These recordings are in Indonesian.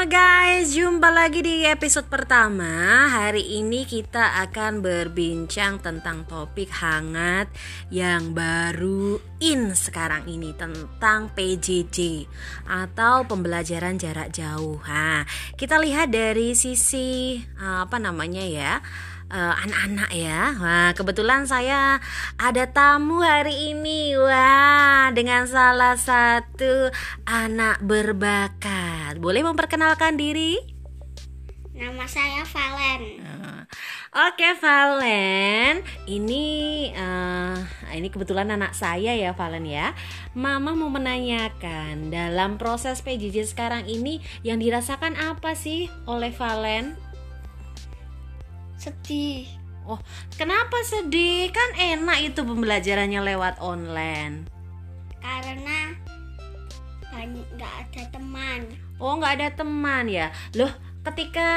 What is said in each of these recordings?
Guys, jumpa lagi di episode pertama. Hari ini kita akan berbincang tentang topik hangat yang baru in sekarang ini tentang PJJ atau pembelajaran jarak jauh. Nah, kita lihat dari sisi apa namanya ya? Uh, anak-anak ya. Wah, kebetulan saya ada tamu hari ini. Wah, dengan salah satu anak berbakat. Boleh memperkenalkan diri? Nama saya Valen. Uh, Oke okay, Valen, ini uh, ini kebetulan anak saya ya Valen ya. Mama mau menanyakan dalam proses PJJ sekarang ini yang dirasakan apa sih oleh Valen? Sedih. Oh kenapa sedih? Kan enak itu pembelajarannya lewat online. Karena nggak ada teman. Oh nggak ada teman ya? Loh ketika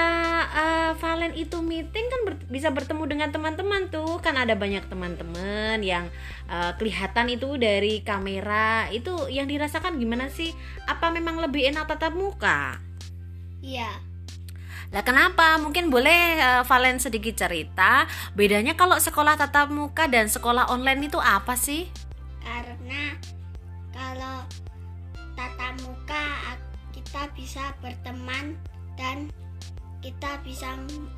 uh, Valen itu meeting kan ber bisa bertemu dengan teman-teman tuh. Kan ada banyak teman-teman yang uh, kelihatan itu dari kamera. Itu yang dirasakan gimana sih? Apa memang lebih enak tatap muka? Iya Nah, kenapa? Mungkin boleh uh, Valen sedikit cerita bedanya kalau sekolah tatap muka dan sekolah online itu apa sih? Karena kalau tatap muka kita bisa berteman dan kita bisa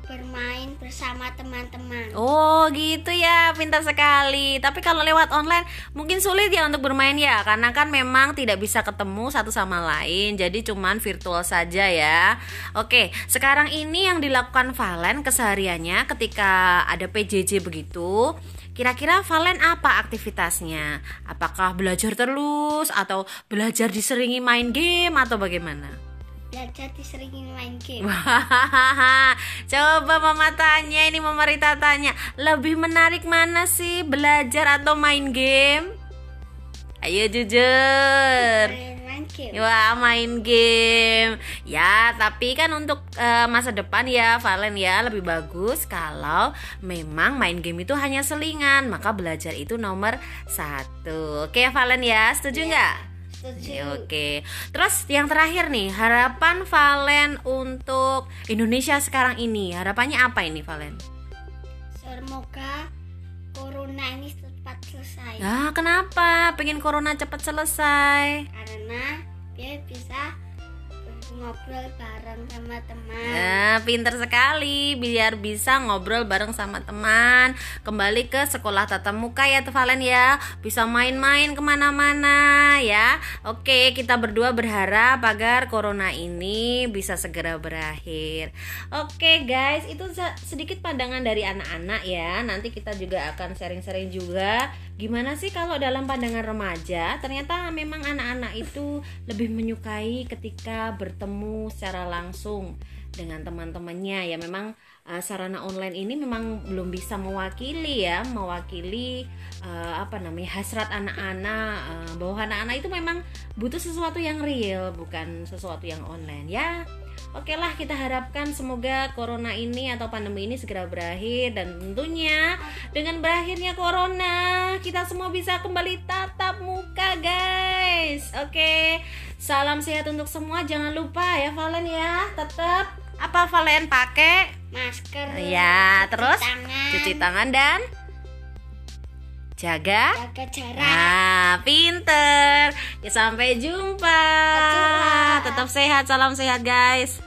bermain bersama teman-teman. Oh, gitu ya, pintar sekali. Tapi kalau lewat online mungkin sulit ya untuk bermain ya, karena kan memang tidak bisa ketemu satu sama lain. Jadi cuman virtual saja ya. Oke, sekarang ini yang dilakukan Valen kesehariannya ketika ada PJJ begitu. Kira-kira Valen apa aktivitasnya? Apakah belajar terus atau belajar diseringi main game atau bagaimana? Belajar diseringi main game Coba mama tanya ini mama Rita tanya Lebih menarik mana sih belajar atau main game? Ayo jujur main game. Wah main game Ya tapi kan untuk uh, masa depan ya Valen ya Lebih bagus kalau memang main game itu hanya selingan Maka belajar itu nomor satu Oke Valen ya setuju iya. nggak? Yeah. Oke. Terus yang terakhir nih, harapan Valen untuk Indonesia sekarang ini. Harapannya apa ini Valen? Semoga corona ini cepat selesai. Ya, kenapa? Pengen corona cepat selesai? Karena ngobrol bareng sama teman. Nah, pinter sekali biar bisa ngobrol bareng sama teman. Kembali ke sekolah tatap muka ya Valen ya. Bisa main-main ke mana-mana ya. Oke, kita berdua berharap agar corona ini bisa segera berakhir. Oke guys, itu sedikit pandangan dari anak-anak ya. Nanti kita juga akan sharing-sharing juga gimana sih kalau dalam pandangan remaja ternyata memang anak-anak itu lebih menyukai ketika bertemu secara langsung dengan teman-temannya ya. Memang uh, sarana online ini memang belum bisa mewakili ya mewakili uh, apa namanya hasrat anak-anak uh, bahwa anak-anak itu memang butuh sesuatu yang real bukan sesuatu yang online. Ya Oke lah kita harapkan semoga corona ini atau pandemi ini segera berakhir dan tentunya dengan berakhirnya corona kita semua bisa kembali tatap muka guys. Oke, salam sehat untuk semua. Jangan lupa ya Valen ya, tetap apa Valen pakai masker. Ya, terus cuci tangan, cuci tangan dan jaga jaga jarak. Nah, pinter. Ya sampai jumpa. Tetap sehat, salam sehat guys.